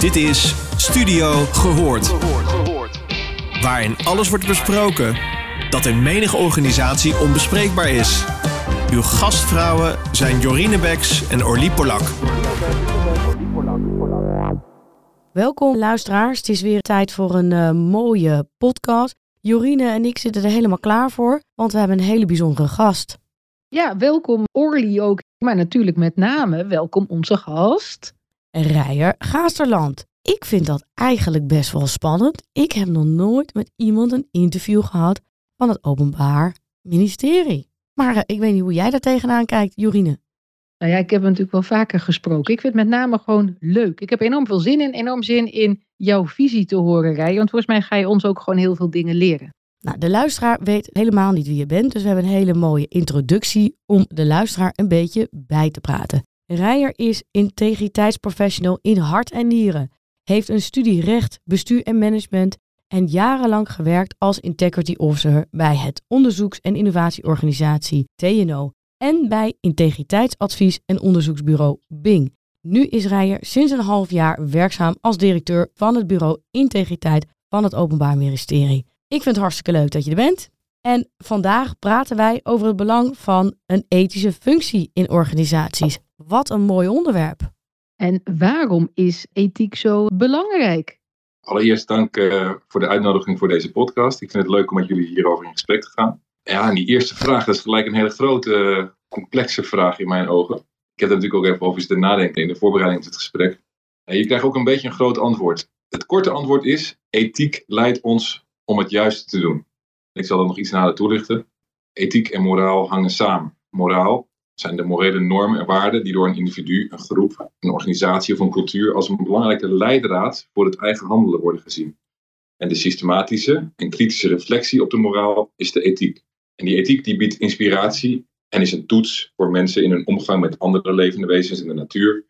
Dit is Studio Gehoord. Waarin alles wordt besproken dat in menige organisatie onbespreekbaar is. Uw gastvrouwen zijn Jorine Beks en Orlie Polak. Welkom luisteraars, het is weer tijd voor een uh, mooie podcast. Jorine en ik zitten er helemaal klaar voor, want we hebben een hele bijzondere gast. Ja, welkom Orly ook, maar natuurlijk met name welkom onze gast. Rijer Gaasterland. Ik vind dat eigenlijk best wel spannend. Ik heb nog nooit met iemand een interview gehad van het Openbaar Ministerie. Maar uh, ik weet niet hoe jij daar tegenaan kijkt, Jorine. Nou ja, ik heb natuurlijk wel vaker gesproken. Ik vind het met name gewoon leuk. Ik heb enorm veel zin in, enorm zin in jouw visie te horen, Rij. Want volgens mij ga je ons ook gewoon heel veel dingen leren. Nou, de luisteraar weet helemaal niet wie je bent, dus we hebben een hele mooie introductie om de luisteraar een beetje bij te praten. Rijer is integriteitsprofessional in hart en nieren, heeft een studie recht, bestuur en management en jarenlang gewerkt als integrity officer bij het onderzoeks- en innovatieorganisatie TNO en bij integriteitsadvies- en onderzoeksbureau Bing. Nu is Rijer sinds een half jaar werkzaam als directeur van het bureau Integriteit van het Openbaar Ministerie. Ik vind het hartstikke leuk dat je er bent. En vandaag praten wij over het belang van een ethische functie in organisaties. Wat een mooi onderwerp. En waarom is ethiek zo belangrijk? Allereerst dank uh, voor de uitnodiging voor deze podcast. Ik vind het leuk om met jullie hierover in gesprek te gaan. Ja, en die eerste vraag, dat is gelijk een hele grote, complexe vraag in mijn ogen. Ik heb er natuurlijk ook even over zitten nadenken in de voorbereiding van het gesprek. En je krijgt ook een beetje een groot antwoord. Het korte antwoord is, ethiek leidt ons om het juiste te doen. Ik zal dat nog iets nader toelichten. Ethiek en moraal hangen samen. Moraal zijn de morele normen en waarden die door een individu, een groep, een organisatie of een cultuur als een belangrijke leidraad voor het eigen handelen worden gezien. En de systematische en kritische reflectie op de moraal is de ethiek. En die ethiek die biedt inspiratie en is een toets voor mensen in hun omgang met andere levende wezens in de natuur.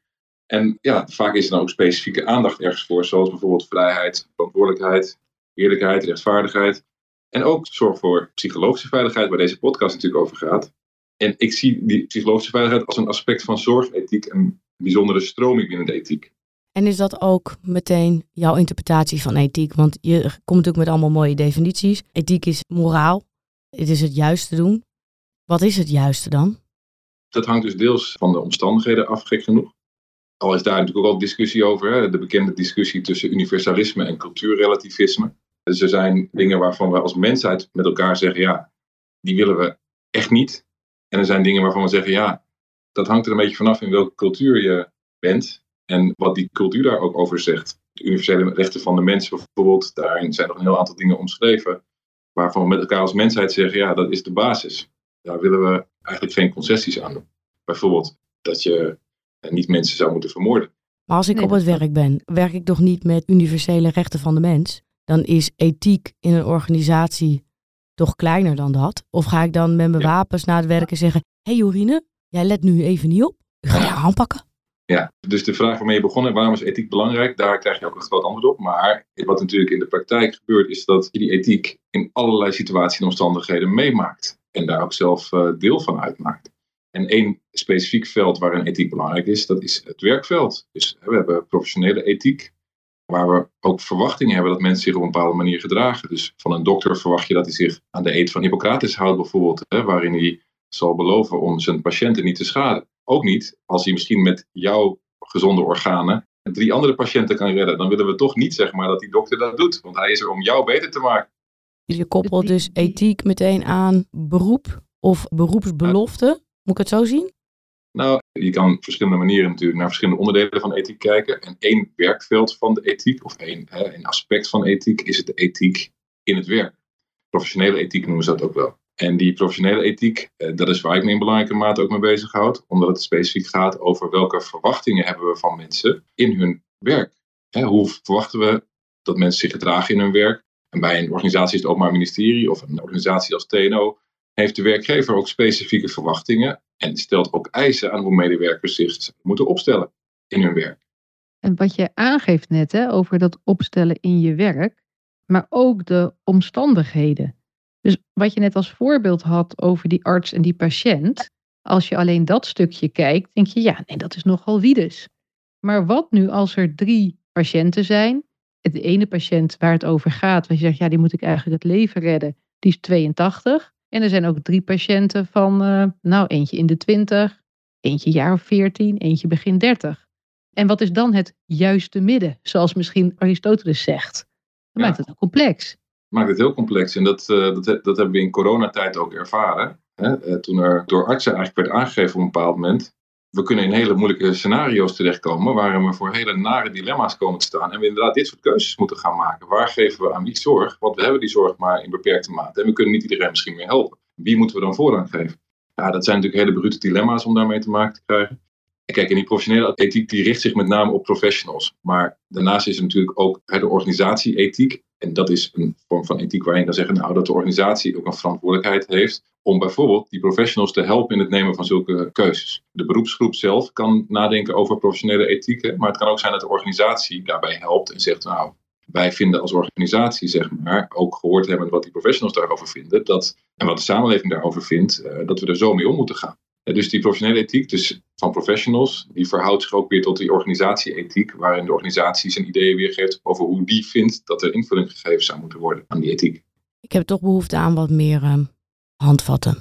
En ja, vaak is er dan ook specifieke aandacht ergens voor, zoals bijvoorbeeld vrijheid, verantwoordelijkheid, eerlijkheid, rechtvaardigheid. En ook zorg voor psychologische veiligheid, waar deze podcast natuurlijk over gaat. En ik zie die psychologische veiligheid als een aspect van zorgethiek, een bijzondere stroming binnen de ethiek. En is dat ook meteen jouw interpretatie van ethiek? Want je komt natuurlijk met allemaal mooie definities. Ethiek is moraal. Het is het juiste doen. Wat is het juiste dan? Dat hangt dus deels van de omstandigheden af, gek genoeg. Al is daar natuurlijk ook al discussie over. Hè? De bekende discussie tussen universalisme en cultuurrelativisme. Dus er zijn dingen waarvan we als mensheid met elkaar zeggen, ja, die willen we echt niet. En er zijn dingen waarvan we zeggen, ja, dat hangt er een beetje vanaf in welke cultuur je bent en wat die cultuur daar ook over zegt. De universele rechten van de mensen bijvoorbeeld, daarin zijn nog een heel aantal dingen omschreven, waarvan we met elkaar als mensheid zeggen, ja, dat is de basis. Daar willen we eigenlijk geen concessies aan doen. Bijvoorbeeld dat je niet mensen zou moeten vermoorden. Maar als ik nee, op het werk ben, werk ik toch niet met universele rechten van de mens? Dan is ethiek in een organisatie toch kleiner dan dat? Of ga ik dan met mijn wapens naar het werk en zeggen: Hé hey Jorine, jij let nu even niet op. Ik ga je aanpakken. Ja, dus de vraag waarmee je begonnen, waarom is ethiek belangrijk? Daar krijg je ook een groot antwoord op. Maar wat natuurlijk in de praktijk gebeurt, is dat je die ethiek in allerlei situaties en omstandigheden meemaakt. En daar ook zelf uh, deel van uitmaakt. En één specifiek veld waarin ethiek belangrijk is, dat is het werkveld. Dus we hebben professionele ethiek, waar we ook verwachtingen hebben dat mensen zich op een bepaalde manier gedragen. Dus van een dokter verwacht je dat hij zich aan de eet van Hippocrates houdt bijvoorbeeld, hè, waarin hij zal beloven om zijn patiënten niet te schaden. Ook niet als hij misschien met jouw gezonde organen drie andere patiënten kan redden. Dan willen we toch niet zeg maar dat die dokter dat doet, want hij is er om jou beter te maken. Je koppelt dus ethiek meteen aan beroep of beroepsbelofte. Moet ik het zo zien? Nou, je kan op verschillende manieren natuurlijk naar verschillende onderdelen van ethiek kijken. En één werkveld van de ethiek, of één, aspect van ethiek, is het de ethiek in het werk. Professionele ethiek noemen ze dat ook wel. En die professionele ethiek, eh, dat is waar ik me in belangrijke mate ook mee bezighoud. Omdat het specifiek gaat over welke verwachtingen hebben we van mensen in hun werk. Hè, hoe verwachten we dat mensen zich gedragen in hun werk? En bij een organisatie als het Openbaar Ministerie of een organisatie als TNO heeft de werkgever ook specifieke verwachtingen en stelt ook eisen aan hoe medewerkers zich moeten opstellen in hun werk. En wat je aangeeft net hè, over dat opstellen in je werk, maar ook de omstandigheden. Dus wat je net als voorbeeld had over die arts en die patiënt, als je alleen dat stukje kijkt, denk je ja, nee, dat is nogal wiedes. Maar wat nu als er drie patiënten zijn. De ene patiënt waar het over gaat, waar je zegt, ja, die moet ik eigenlijk het leven redden, die is 82. En er zijn ook drie patiënten van, uh, nou, eentje in de 20, eentje jaar of 14, eentje begin 30. En wat is dan het juiste midden, zoals misschien Aristoteles zegt? Dat ja. maakt het ook complex. Maakt het heel complex. En dat, uh, dat, dat hebben we in coronatijd ook ervaren. Hè? Toen er door artsen eigenlijk werd aangegeven op een bepaald moment we kunnen in hele moeilijke scenario's terechtkomen waarin we voor hele nare dilemma's komen te staan. En we inderdaad dit soort keuzes moeten gaan maken. Waar geven we aan wie zorg? Want we hebben die zorg maar in beperkte mate. En we kunnen niet iedereen misschien meer helpen. Wie moeten we dan voorrang geven? Ja, dat zijn natuurlijk hele brute dilemma's om daarmee te maken te krijgen. En kijk, en die professionele ethiek die richt zich met name op professionals. Maar daarnaast is er natuurlijk ook de organisatie-ethiek. En dat is een vorm van ethiek waarin kan zeggen nou, dat de organisatie ook een verantwoordelijkheid heeft om bijvoorbeeld die professionals te helpen in het nemen van zulke keuzes. De beroepsgroep zelf kan nadenken over professionele ethiek, maar het kan ook zijn dat de organisatie daarbij helpt en zegt nou, wij vinden als organisatie, zeg maar, ook gehoord hebben wat die professionals daarover vinden, dat, en wat de samenleving daarover vindt, eh, dat we er zo mee om moeten gaan. Dus die professionele ethiek dus van professionals, die verhoudt zich ook weer tot die organisatie-ethiek, waarin de organisatie zijn ideeën weergeeft over hoe die vindt dat er invulling gegeven zou moeten worden aan die ethiek. Ik heb toch behoefte aan wat meer uh, handvatten.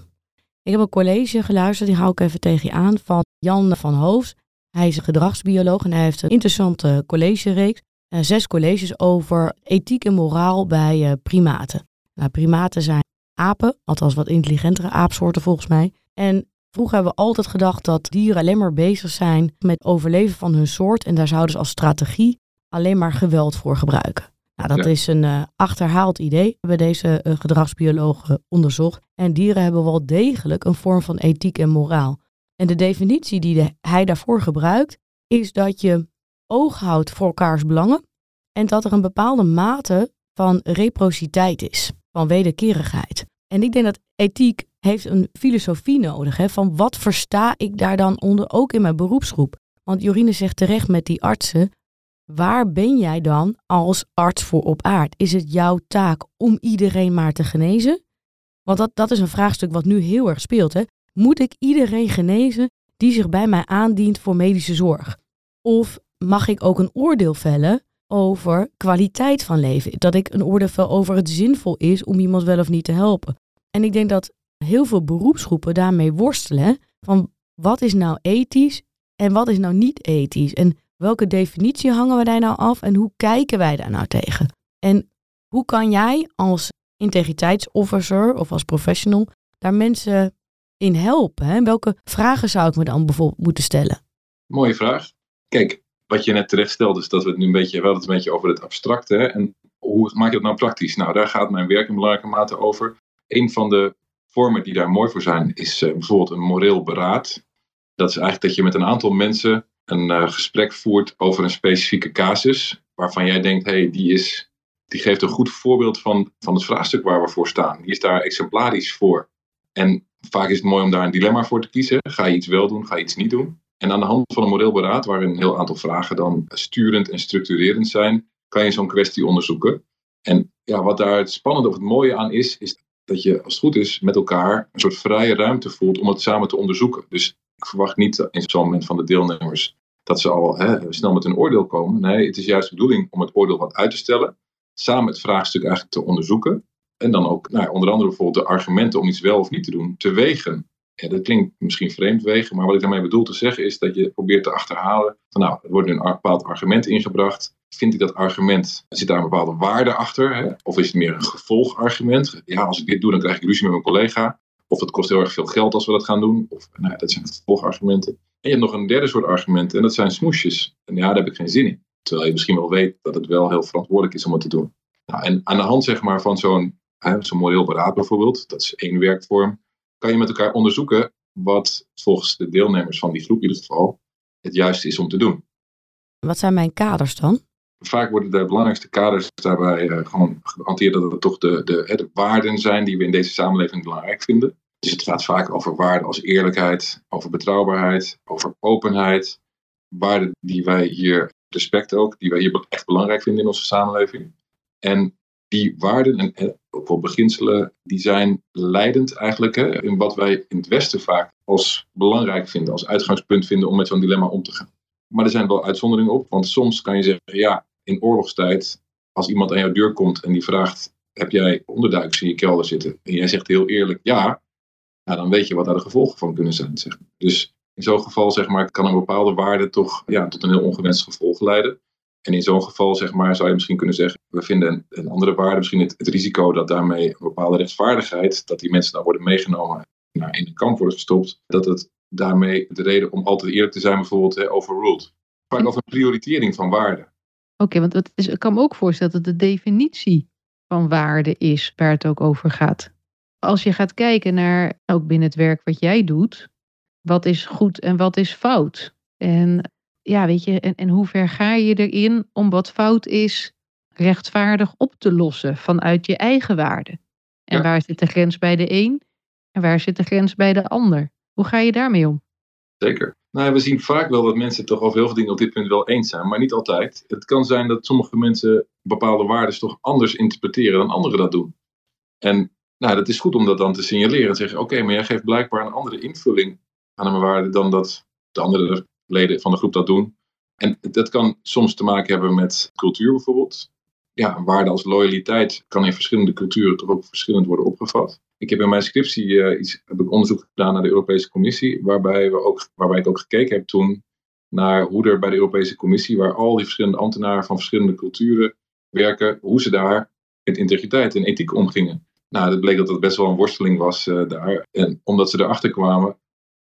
Ik heb een college geluisterd, die hou ik even tegen je aan, van Jan van Hoofs. Hij is een gedragsbioloog en hij heeft een interessante collegereeks. Uh, zes colleges over ethiek en moraal bij uh, primaten. Nou, primaten zijn apen, althans wat intelligentere aapsoorten volgens mij. En Vroeger hebben we altijd gedacht dat dieren alleen maar bezig zijn met overleven van hun soort. En daar zouden ze als strategie alleen maar geweld voor gebruiken. Nou, dat is een uh, achterhaald idee, hebben deze uh, gedragsbiologen onderzocht. En dieren hebben wel degelijk een vorm van ethiek en moraal. En de definitie die de, hij daarvoor gebruikt, is dat je oog houdt voor elkaars belangen. En dat er een bepaalde mate van reciprociteit is, van wederkerigheid. En ik denk dat ethiek heeft een filosofie nodig. Hè, van wat versta ik daar dan onder, ook in mijn beroepsgroep? Want Jorine zegt terecht met die artsen, waar ben jij dan als arts voor op aard? Is het jouw taak om iedereen maar te genezen? Want dat, dat is een vraagstuk wat nu heel erg speelt. Hè? Moet ik iedereen genezen die zich bij mij aandient voor medische zorg? Of mag ik ook een oordeel vellen over kwaliteit van leven? Dat ik een oordeel vel over het zinvol is om iemand wel of niet te helpen? En ik denk dat heel veel beroepsgroepen daarmee worstelen. Van wat is nou ethisch en wat is nou niet ethisch? En welke definitie hangen we daar nou af en hoe kijken wij daar nou tegen? En hoe kan jij als integriteitsofficer of als professional daar mensen in helpen? Hè? Welke vragen zou ik me dan bijvoorbeeld moeten stellen? Mooie vraag. Kijk, wat je net terecht stelde, is dat we het nu een beetje, wel het een beetje over het abstracte. En hoe maak je dat nou praktisch? Nou, daar gaat mijn werk in belangrijke mate over. Een van de vormen die daar mooi voor zijn, is uh, bijvoorbeeld een moreel beraad. Dat is eigenlijk dat je met een aantal mensen een uh, gesprek voert over een specifieke casus, waarvan jij denkt, hé, hey, die, is, die geeft een goed voorbeeld van, van het vraagstuk waar we voor staan. Die is daar exemplarisch voor. En vaak is het mooi om daar een dilemma voor te kiezen. Ga je iets wel doen, ga je iets niet doen? En aan de hand van een moreel beraad, waarin een heel aantal vragen dan sturend en structurerend zijn, kan je zo'n kwestie onderzoeken. En ja, wat daar het spannende of het mooie aan is, is dat je als het goed is met elkaar een soort vrije ruimte voelt om het samen te onderzoeken. Dus ik verwacht niet in zo'n moment van de deelnemers dat ze al hè, snel met een oordeel komen. Nee, het is juist de bedoeling om het oordeel wat uit te stellen, samen het vraagstuk eigenlijk te onderzoeken. En dan ook nou, onder andere bijvoorbeeld de argumenten om iets wel of niet te doen, te wegen. Ja, dat klinkt misschien vreemd wegen, maar wat ik daarmee bedoel te zeggen is dat je probeert te achterhalen van nou, er wordt nu een bepaald argument ingebracht vind ik dat argument, zit daar een bepaalde waarde achter? Hè? Of is het meer een gevolgargument? Ja, als ik dit doe, dan krijg ik ruzie met mijn collega. Of het kost heel erg veel geld als we dat gaan doen. Of, nou dat zijn gevolgargumenten. En je hebt nog een derde soort argumenten en dat zijn smoesjes. En ja, daar heb ik geen zin in. Terwijl je misschien wel weet dat het wel heel verantwoordelijk is om het te doen. Nou, en aan de hand zeg maar, van zo'n zo'n moreel beraad bijvoorbeeld, dat is één werkvorm, kan je met elkaar onderzoeken wat volgens de deelnemers van die groep in ieder geval het juiste is om te doen. Wat zijn mijn kaders dan? vaak worden de belangrijkste kaders daarbij uh, gewoon gehanteerd dat het toch de, de, de waarden zijn die we in deze samenleving belangrijk vinden. Dus het gaat vaak over waarden als eerlijkheid, over betrouwbaarheid, over openheid. Waarden die wij hier, respect ook, die wij hier echt belangrijk vinden in onze samenleving. En die waarden en ook wel beginselen, die zijn leidend eigenlijk hè, in wat wij in het Westen vaak als belangrijk vinden, als uitgangspunt vinden om met zo'n dilemma om te gaan. Maar er zijn wel uitzonderingen op. Want soms kan je zeggen, ja, in oorlogstijd, als iemand aan jouw deur komt en die vraagt, heb jij onderduikers in je kelder zitten? En jij zegt heel eerlijk, ja. ja dan weet je wat daar de gevolgen van kunnen zijn. Zeg. Dus in zo'n geval zeg maar, kan een bepaalde waarde toch ja, tot een heel ongewenst gevolg leiden. En in zo'n geval zeg maar, zou je misschien kunnen zeggen, we vinden een, andere waarde, misschien het, risico dat daarmee een bepaalde rechtvaardigheid, dat die mensen dan worden meegenomen, naar in een kamp worden gestopt, dat het daarmee de reden om altijd eerlijk te zijn bijvoorbeeld he, overruled. Vaak over een prioritering van waarde. Oké, want het is, ik kan me ook voorstellen dat de definitie van waarde is waar het ook over gaat. Als je gaat kijken naar, ook binnen het werk wat jij doet, wat is goed en wat is fout? En ja, weet je, en, en hoe ver ga je erin om wat fout is rechtvaardig op te lossen vanuit je eigen waarde? En waar zit de grens bij de een en waar zit de grens bij de ander? Hoe ga je daarmee om? Zeker. Nou, we zien vaak wel dat mensen toch over heel veel dingen op dit punt wel eens zijn, maar niet altijd. Het kan zijn dat sommige mensen bepaalde waarden toch anders interpreteren dan anderen dat doen. En nou, dat is goed om dat dan te signaleren en zeggen: oké, maar jij geeft blijkbaar een andere invulling aan een waarde dan dat de andere leden van de groep dat doen. En dat kan soms te maken hebben met cultuur bijvoorbeeld. Ja, waarde als loyaliteit kan in verschillende culturen toch ook verschillend worden opgevat. Ik heb in mijn scriptie uh, iets, heb ik onderzoek gedaan naar de Europese Commissie, waarbij, we ook, waarbij ik ook gekeken heb toen naar hoe er bij de Europese Commissie, waar al die verschillende ambtenaren van verschillende culturen werken, hoe ze daar met integriteit en ethiek omgingen. Nou, het bleek dat dat best wel een worsteling was uh, daar. En omdat ze erachter kwamen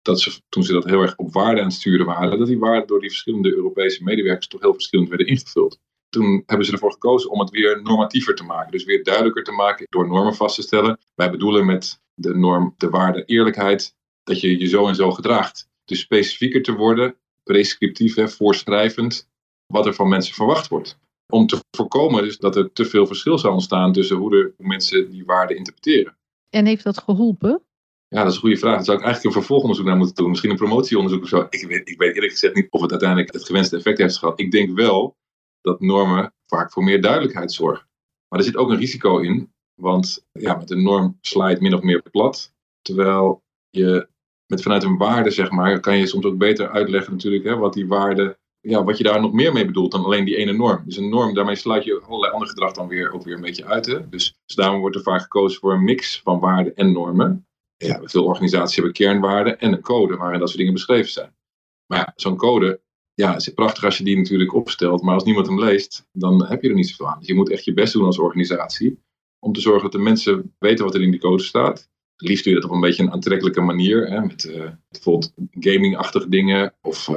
dat ze, toen ze dat heel erg op waarde aan het sturen waren, dat die waarden door die verschillende Europese medewerkers toch heel verschillend werden ingevuld. Toen hebben ze ervoor gekozen om het weer normatiever te maken. Dus weer duidelijker te maken door normen vast te stellen. Wij bedoelen met de norm de waarde eerlijkheid dat je je zo en zo gedraagt. Dus specifieker te worden, prescriptief, hè, voorschrijvend, wat er van mensen verwacht wordt. Om te voorkomen dus dat er te veel verschil zou ontstaan tussen hoe, de, hoe mensen die waarden interpreteren. En heeft dat geholpen? Ja, dat is een goede vraag. Daar zou ik eigenlijk een vervolgonderzoek naar moeten doen. Misschien een promotieonderzoek of zo. Ik weet, ik weet eerlijk gezegd niet of het uiteindelijk het gewenste effect heeft gehad. Ik denk wel dat normen vaak voor meer duidelijkheid zorgen. Maar er zit ook een risico in. Want ja, met een norm sla je min of meer plat. Terwijl je met vanuit een waarde, zeg maar, kan je soms ook beter uitleggen natuurlijk hè, wat die waarde, ja, wat je daar nog meer mee bedoelt dan alleen die ene norm. Dus een norm, daarmee sluit je allerlei ander gedrag dan weer ook weer een beetje uit. Dus, dus daarom wordt er vaak gekozen voor een mix van waarden en normen ja, veel organisaties hebben kernwaarden en een code waarin dat soort dingen beschreven zijn. Maar zo'n code, ja, is prachtig als je die natuurlijk opstelt, maar als niemand hem leest, dan heb je er niet zoveel aan. Dus je moet echt je best doen als organisatie om te zorgen dat de mensen weten wat er in die code staat. Liefst doe je dat op een beetje een aantrekkelijke manier, hè, met uh, bijvoorbeeld gaming-achtige dingen of uh,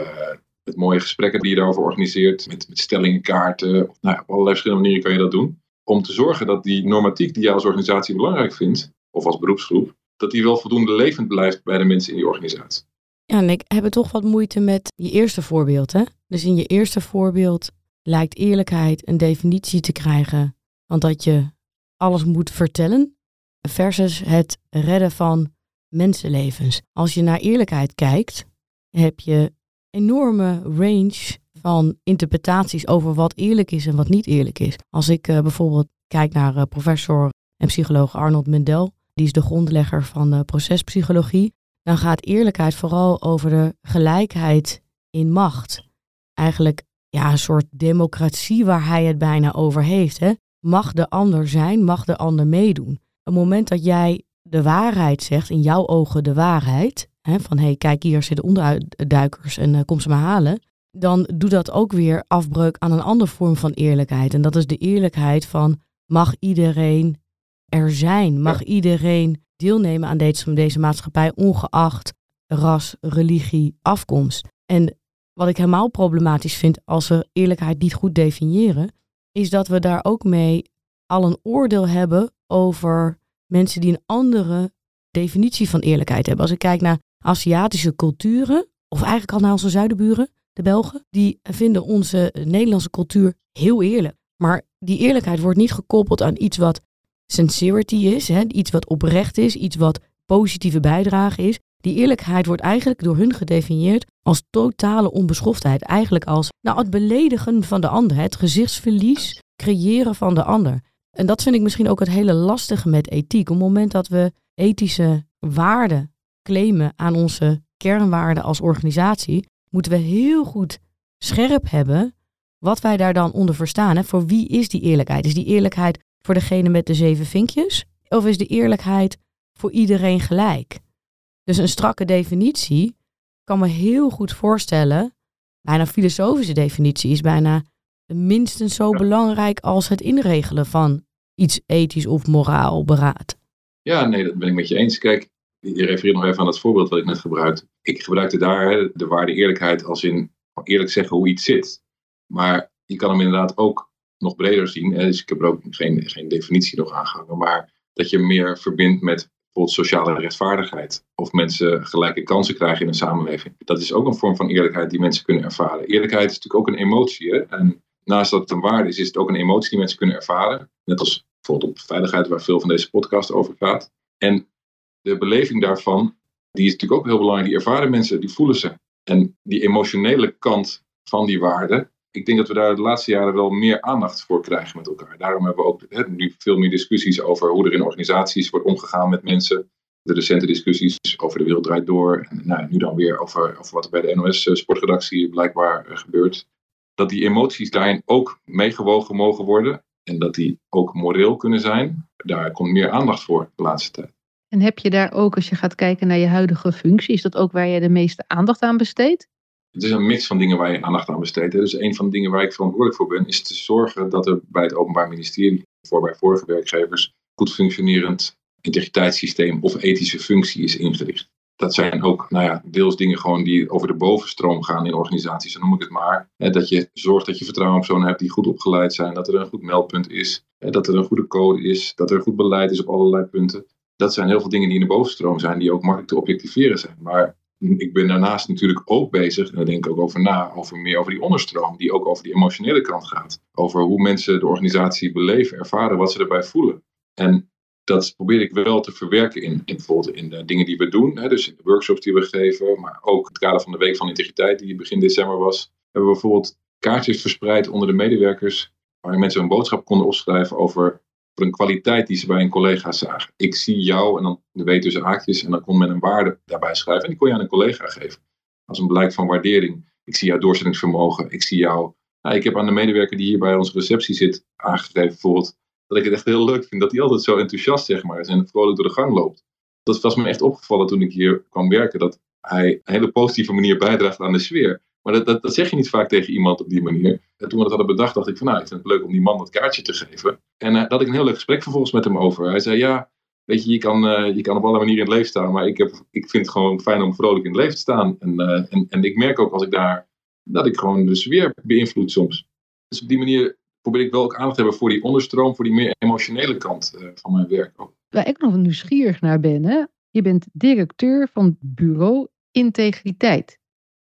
met mooie gesprekken die je daarover organiseert, met, met stellingenkaarten. Nou, op allerlei verschillende manieren kan je dat doen. Om te zorgen dat die normatiek die jij als organisatie belangrijk vindt, of als beroepsgroep, dat die wel voldoende levend blijft bij de mensen in die organisatie. Ja, en ik heb toch wat moeite met je eerste voorbeeld. Hè? Dus in je eerste voorbeeld lijkt eerlijkheid een definitie te krijgen van dat je alles moet vertellen versus het redden van mensenlevens. Als je naar eerlijkheid kijkt, heb je enorme range van interpretaties over wat eerlijk is en wat niet eerlijk is. Als ik uh, bijvoorbeeld kijk naar uh, professor en psycholoog Arnold Mendel, die is de grondlegger van de procespsychologie, dan gaat eerlijkheid vooral over de gelijkheid in macht. Eigenlijk ja, een soort democratie waar hij het bijna over heeft. Hè? Mag de ander zijn, mag de ander meedoen. Op het moment dat jij de waarheid zegt, in jouw ogen de waarheid, hè, van hé, hey, kijk hier zitten onderduikers en uh, kom ze maar halen, dan doet dat ook weer afbreuk aan een andere vorm van eerlijkheid. En dat is de eerlijkheid van mag iedereen er zijn. Mag iedereen deelnemen aan deze, deze maatschappij, ongeacht ras, religie, afkomst. En wat ik helemaal problematisch vind als we eerlijkheid niet goed definiëren, is dat we daar ook mee al een oordeel hebben over mensen die een andere definitie van eerlijkheid hebben. Als ik kijk naar Aziatische culturen, of eigenlijk al naar onze zuidenburen, de Belgen, die vinden onze Nederlandse cultuur heel eerlijk. Maar die eerlijkheid wordt niet gekoppeld aan iets wat sincerity is, hè, iets wat oprecht is, iets wat positieve bijdrage is. Die eerlijkheid wordt eigenlijk door hun gedefinieerd als totale onbeschoftheid. Eigenlijk als nou, het beledigen van de ander, het gezichtsverlies creëren van de ander. En dat vind ik misschien ook het hele lastige met ethiek. Op het moment dat we ethische waarden claimen aan onze kernwaarden als organisatie, moeten we heel goed scherp hebben wat wij daar dan onder verstaan. Voor wie is die eerlijkheid? Is die eerlijkheid voor degene met de zeven vinkjes? Of is de eerlijkheid voor iedereen gelijk? Dus een strakke definitie kan me heel goed voorstellen. Bijna filosofische definitie is bijna minstens zo belangrijk als het inregelen van iets ethisch of moraal beraad. Ja, nee, dat ben ik met je eens. Kijk, je refereert nog even aan het voorbeeld wat ik net gebruikte. Ik gebruikte daar de waarde eerlijkheid als in eerlijk zeggen hoe iets zit. Maar je kan hem inderdaad ook nog breder zien. Dus ik heb er ook geen, geen definitie nog aangehangen. Maar dat je meer verbindt met bijvoorbeeld sociale rechtvaardigheid. Of mensen gelijke kansen krijgen in een samenleving. Dat is ook een vorm van eerlijkheid die mensen kunnen ervaren. Eerlijkheid is natuurlijk ook een emotie. Hè? En naast dat het een waarde is, is het ook een emotie die mensen kunnen ervaren. Net als bijvoorbeeld op veiligheid, waar veel van deze podcast over gaat. En de beleving daarvan, die is natuurlijk ook heel belangrijk. Die ervaren mensen, die voelen ze. En die emotionele kant van die waarde, ik denk dat we daar de laatste jaren wel meer aandacht voor krijgen met elkaar. Daarom hebben we ook nu veel meer discussies over hoe er in organisaties wordt omgegaan met mensen. De recente discussies over de wereld draait door. En nou, nu dan weer over, over wat er bij de NOS-sportredactie blijkbaar uh, gebeurt. Dat die emoties daarin ook meegewogen mogen worden. En dat die ook moreel kunnen zijn. Daar komt meer aandacht voor de laatste tijd. En heb je daar ook, als je gaat kijken naar je huidige functie, is dat ook waar je de meeste aandacht aan besteedt? Het is een mix van dingen waar je aandacht aan besteedt. Dus een van de dingen waar ik verantwoordelijk voor ben, is te zorgen dat er bij het Openbaar Ministerie, voor bij vorige werkgevers, goed functionerend integriteitssysteem of ethische functie is ingericht. Dat zijn ook, nou ja, deels dingen gewoon die over de bovenstroom gaan in organisaties, zo noem ik het maar. Dat je zorgt dat je vertrouwen op personen hebt die goed opgeleid zijn, dat er een goed meldpunt is, dat er een goede code is, dat er goed beleid is op allerlei punten. Dat zijn heel veel dingen die in de bovenstroom zijn, die ook makkelijk te objectiveren zijn. Maar ik ben daarnaast natuurlijk ook bezig, daar denk ik ook over na, over meer over die onderstroom, die ook over die emotionele kant gaat. Over hoe mensen de organisatie beleven, ervaren, wat ze erbij voelen. En dat probeer ik wel te verwerken in, in bijvoorbeeld in de dingen die we doen. Hè, dus in de workshops die we geven, maar ook het kader van de Week van Integriteit, die begin december was, hebben we bijvoorbeeld kaartjes verspreid onder de medewerkers, waarin mensen een boodschap konden opschrijven over voor een kwaliteit die ze bij een collega zagen. Ik zie jou en dan de weet tussen haakjes en dan kon men een waarde daarbij schrijven en die kon je aan een collega geven. Als een blijk van waardering. Ik zie jouw doorzettingsvermogen. Ik zie jou. Nou, ik heb aan de medewerker die hier bij onze receptie zit aangegeven bijvoorbeeld dat ik het echt heel leuk vind dat hij altijd zo enthousiast zeg maar is en vrolijk door de gang loopt. Dat was me echt opgevallen toen ik hier kwam werken dat hij een hele positieve manier bijdraagt aan de sfeer. Maar dat, dat, zeg je niet vaak tegen iemand op die manier. En toen we dat hadden bedacht, dacht ik van nou, ik vind het leuk om die man dat kaartje te geven. En uh, daar had ik een heel leuk gesprek vervolgens met hem over. Hij zei ja, weet je, je kan, uh, je kan op alle manieren in het leven staan. Maar ik, heb, ik vind het gewoon fijn om vrolijk in het leven te staan. En, uh, en, en ik merk ook als ik daar, dat ik gewoon de sfeer beïnvloed soms. Dus op die manier probeer ik wel ook aandacht te hebben voor die onderstroom, voor die meer emotionele kant van mijn werk. Ook. Waar ik nog nieuwsgierig naar ben, je bent directeur van bureau Integriteit.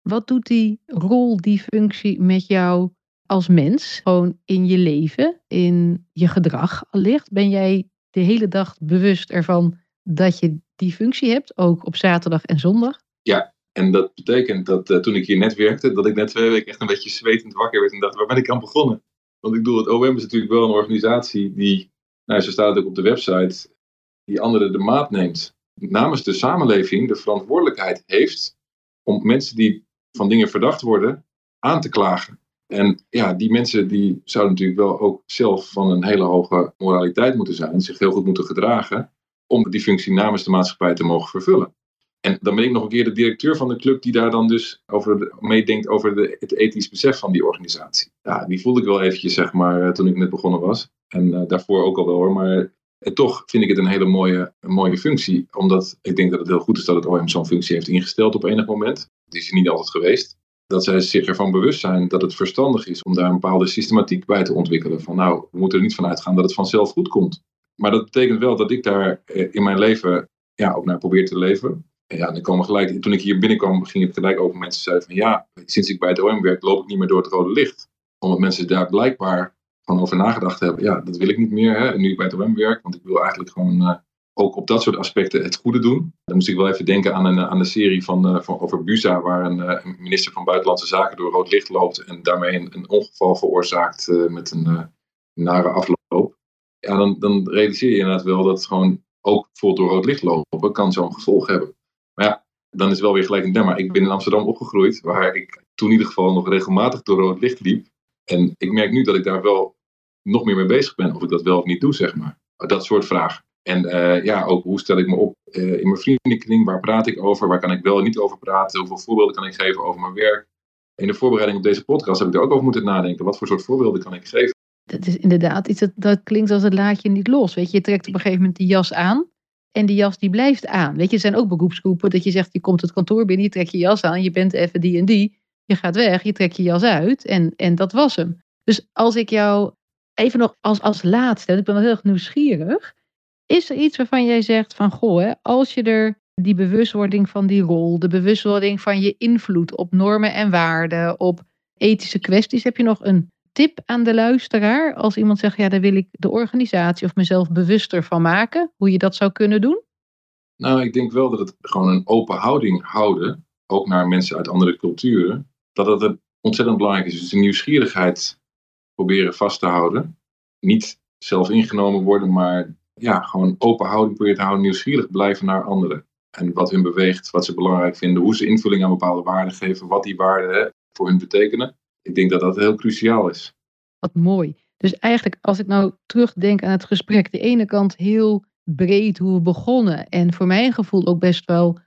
Wat doet die rol, die functie met jou als mens? Gewoon in je leven, in je gedrag allicht? Ben jij de hele dag bewust ervan dat je die functie hebt, ook op zaterdag en zondag? Ja, en dat betekent dat uh, toen ik hier net werkte, dat ik net twee weken echt een beetje zwetend wakker werd en dacht, waar ben ik aan begonnen? Want ik bedoel, het OM is natuurlijk wel een organisatie die, nou, zo staat het ook op de website, die anderen de maat neemt. Namens de samenleving de verantwoordelijkheid heeft om mensen die van dingen verdacht worden aan te klagen. En ja, die mensen die zouden natuurlijk wel ook zelf van een hele hoge moraliteit moeten zijn, zich heel goed moeten gedragen, om die functie namens de maatschappij te mogen vervullen. En dan ben ik nog een keer de directeur van de club die daar dan dus over meedenkt over de, het ethisch besef van die organisatie. Ja, die voelde ik wel eventjes, zeg maar, eh, toen ik net begonnen was. En uh, daarvoor ook al wel hoor, maar uh, toch vind ik het een hele mooie, een mooie functie. Omdat ik denk dat het heel goed is dat het OM zo'n functie heeft ingesteld op enig moment. Die is niet altijd geweest. Dat zij zich ervan bewust zijn dat het verstandig is om daar een bepaalde systematiek bij te ontwikkelen. Van nou, we moeten er niet van uitgaan dat het vanzelf goed komt. Maar dat betekent wel dat ik daar in mijn leven ja, ook naar probeer te leven. En ja, dan komen gelijk, toen ik hier binnenkwam, ging het gelijk over mensen zeiden van ja, sinds ik bij het OM werk, loop ik niet meer door het rode licht. Omdat mensen daar blijkbaar van over nagedacht hebben. Ja, dat wil ik niet meer, hè, nu ik bij het OM werk. Want ik wil eigenlijk gewoon uh, ook op dat soort aspecten het goede doen. Dan moest ik wel even denken aan een, aan een serie van, uh, van over Buza, waar een, uh, een, minister van Buitenlandse Zaken door rood licht loopt en daarmee een, ongeval veroorzaakt met een nare afloop. Ja, dan, dan realiseer je inderdaad wel dat het gewoon ook bijvoorbeeld door rood licht lopen kan zo'n gevolg hebben. Maar ja, dan is wel weer gelijk een dilemma. Ik ben in Amsterdam opgegroeid, waar ik toen in ieder geval nog regelmatig door rood licht liep. En ik merk nu dat ik daar wel nog meer mee bezig ben, of ik dat wel of niet doe, zeg maar. Dat soort vragen. En uh, ja, ook hoe stel ik me op uh, in mijn vriendenkring? Waar praat ik over? Waar kan ik wel en niet over praten? Hoeveel voorbeelden kan ik geven over mijn werk? In de voorbereiding op deze podcast heb ik er ook over moeten nadenken. Wat voor soort voorbeelden kan ik geven? Dat is inderdaad iets dat, dat klinkt als het laadje niet los. Weet je, je trekt op een gegeven moment die jas aan. En die jas die blijft aan. Weet je, er zijn ook beroepsgroepen dat je zegt, je komt het kantoor binnen, je trekt je jas aan, je bent even die en die. Je gaat weg, je trekt je jas uit en, en dat was hem. Dus als ik jou even nog als, als laatste, ik ben wel heel erg nieuwsgierig. Is er iets waarvan jij zegt van, goh, hè, als je er die bewustwording van die rol, de bewustwording van je invloed op normen en waarden, op ethische kwesties, heb je nog een tip aan de luisteraar als iemand zegt, ja, daar wil ik de organisatie of mezelf bewuster van maken, hoe je dat zou kunnen doen? Nou, ik denk wel dat het gewoon een open houding houden, ook naar mensen uit andere culturen, dat het ontzettend belangrijk is. Dus de nieuwsgierigheid proberen vast te houden. Niet zelf ingenomen worden, maar ja, gewoon open houding proberen te houden, nieuwsgierig blijven naar anderen. En wat hun beweegt, wat ze belangrijk vinden, hoe ze invulling aan bepaalde waarden geven, wat die waarden voor hun betekenen. Ik denk dat dat heel cruciaal is. Wat mooi. Dus eigenlijk, als ik nou terugdenk aan het gesprek, de ene kant heel breed hoe we begonnen. En voor mijn gevoel ook best wel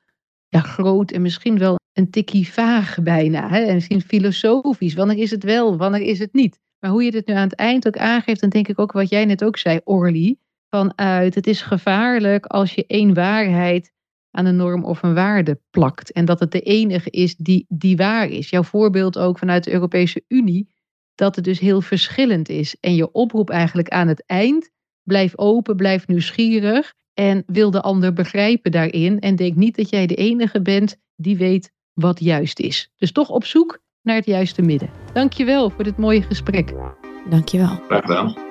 ja, groot en misschien wel een tikkie vaag bijna. Hè? En misschien filosofisch. Wanneer is het wel, wanneer is het niet? Maar hoe je dit nu aan het eind ook aangeeft, dan denk ik ook wat jij net ook zei, Orly. Vanuit het is gevaarlijk als je één waarheid aan een norm of een waarde plakt. En dat het de enige is die, die waar is. Jouw voorbeeld ook vanuit de Europese Unie, dat het dus heel verschillend is. En je oproep eigenlijk aan het eind, blijf open, blijf nieuwsgierig en wil de ander begrijpen daarin. En denk niet dat jij de enige bent die weet wat juist is. Dus toch op zoek naar het juiste midden. Dankjewel voor dit mooie gesprek. Dankjewel. Graag gedaan.